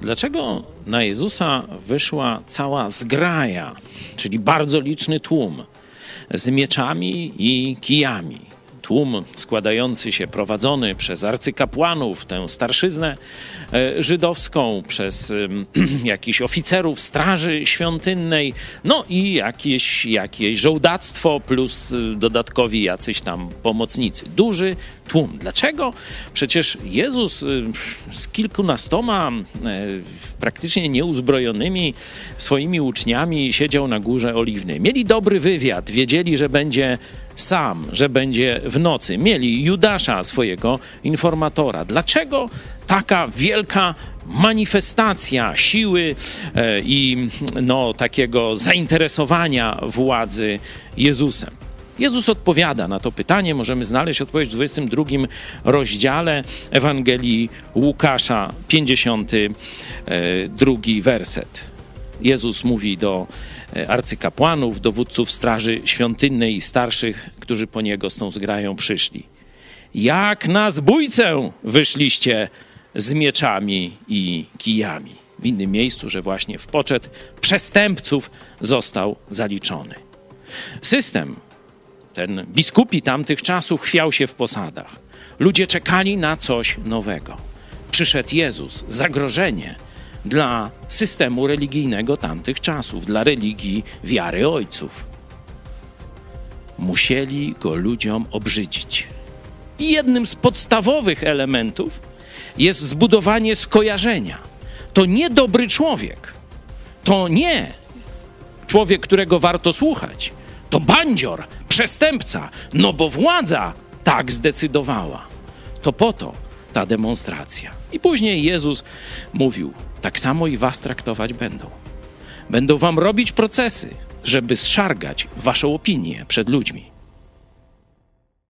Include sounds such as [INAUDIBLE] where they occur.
Dlaczego na Jezusa wyszła cała zgraja, czyli bardzo liczny tłum z mieczami i kijami? Tłum składający się, prowadzony przez arcykapłanów, tę starszyznę e, żydowską, przez [CLEARS THROAT] jakichś oficerów straży świątynnej, no i jakieś, jakieś żołdactwo, plus y, dodatkowi jacyś tam pomocnicy. Duży tłum. Dlaczego? Przecież Jezus y, z kilkunastoma e, praktycznie nieuzbrojonymi swoimi uczniami siedział na górze oliwnej. Mieli dobry wywiad, wiedzieli, że będzie sam, że będzie w nocy. Mieli Judasza, swojego informatora. Dlaczego taka wielka manifestacja siły e, i no, takiego zainteresowania władzy Jezusem? Jezus odpowiada na to pytanie. Możemy znaleźć odpowiedź w 22 rozdziale Ewangelii Łukasza, 52 werset. Jezus mówi do e, arcykapłanów, dowódców straży świątynnej i starszych, którzy po niego z tą zgrają przyszli. Jak na zbójcę wyszliście z mieczami i kijami. W innym miejscu, że właśnie w poczet przestępców został zaliczony. System ten biskupi tamtych czasów chwiał się w posadach. Ludzie czekali na coś nowego. Przyszedł Jezus, zagrożenie dla systemu religijnego tamtych czasów, dla religii wiary ojców. Musieli go ludziom obrzydzić. I jednym z podstawowych elementów jest zbudowanie skojarzenia. To nie dobry człowiek. To nie człowiek, którego warto słuchać. To bandzior, przestępca, no bo władza tak zdecydowała. To po to ta demonstracja. I później Jezus mówił: Tak samo i was traktować będą. Będą wam robić procesy, żeby zszargać waszą opinię przed ludźmi.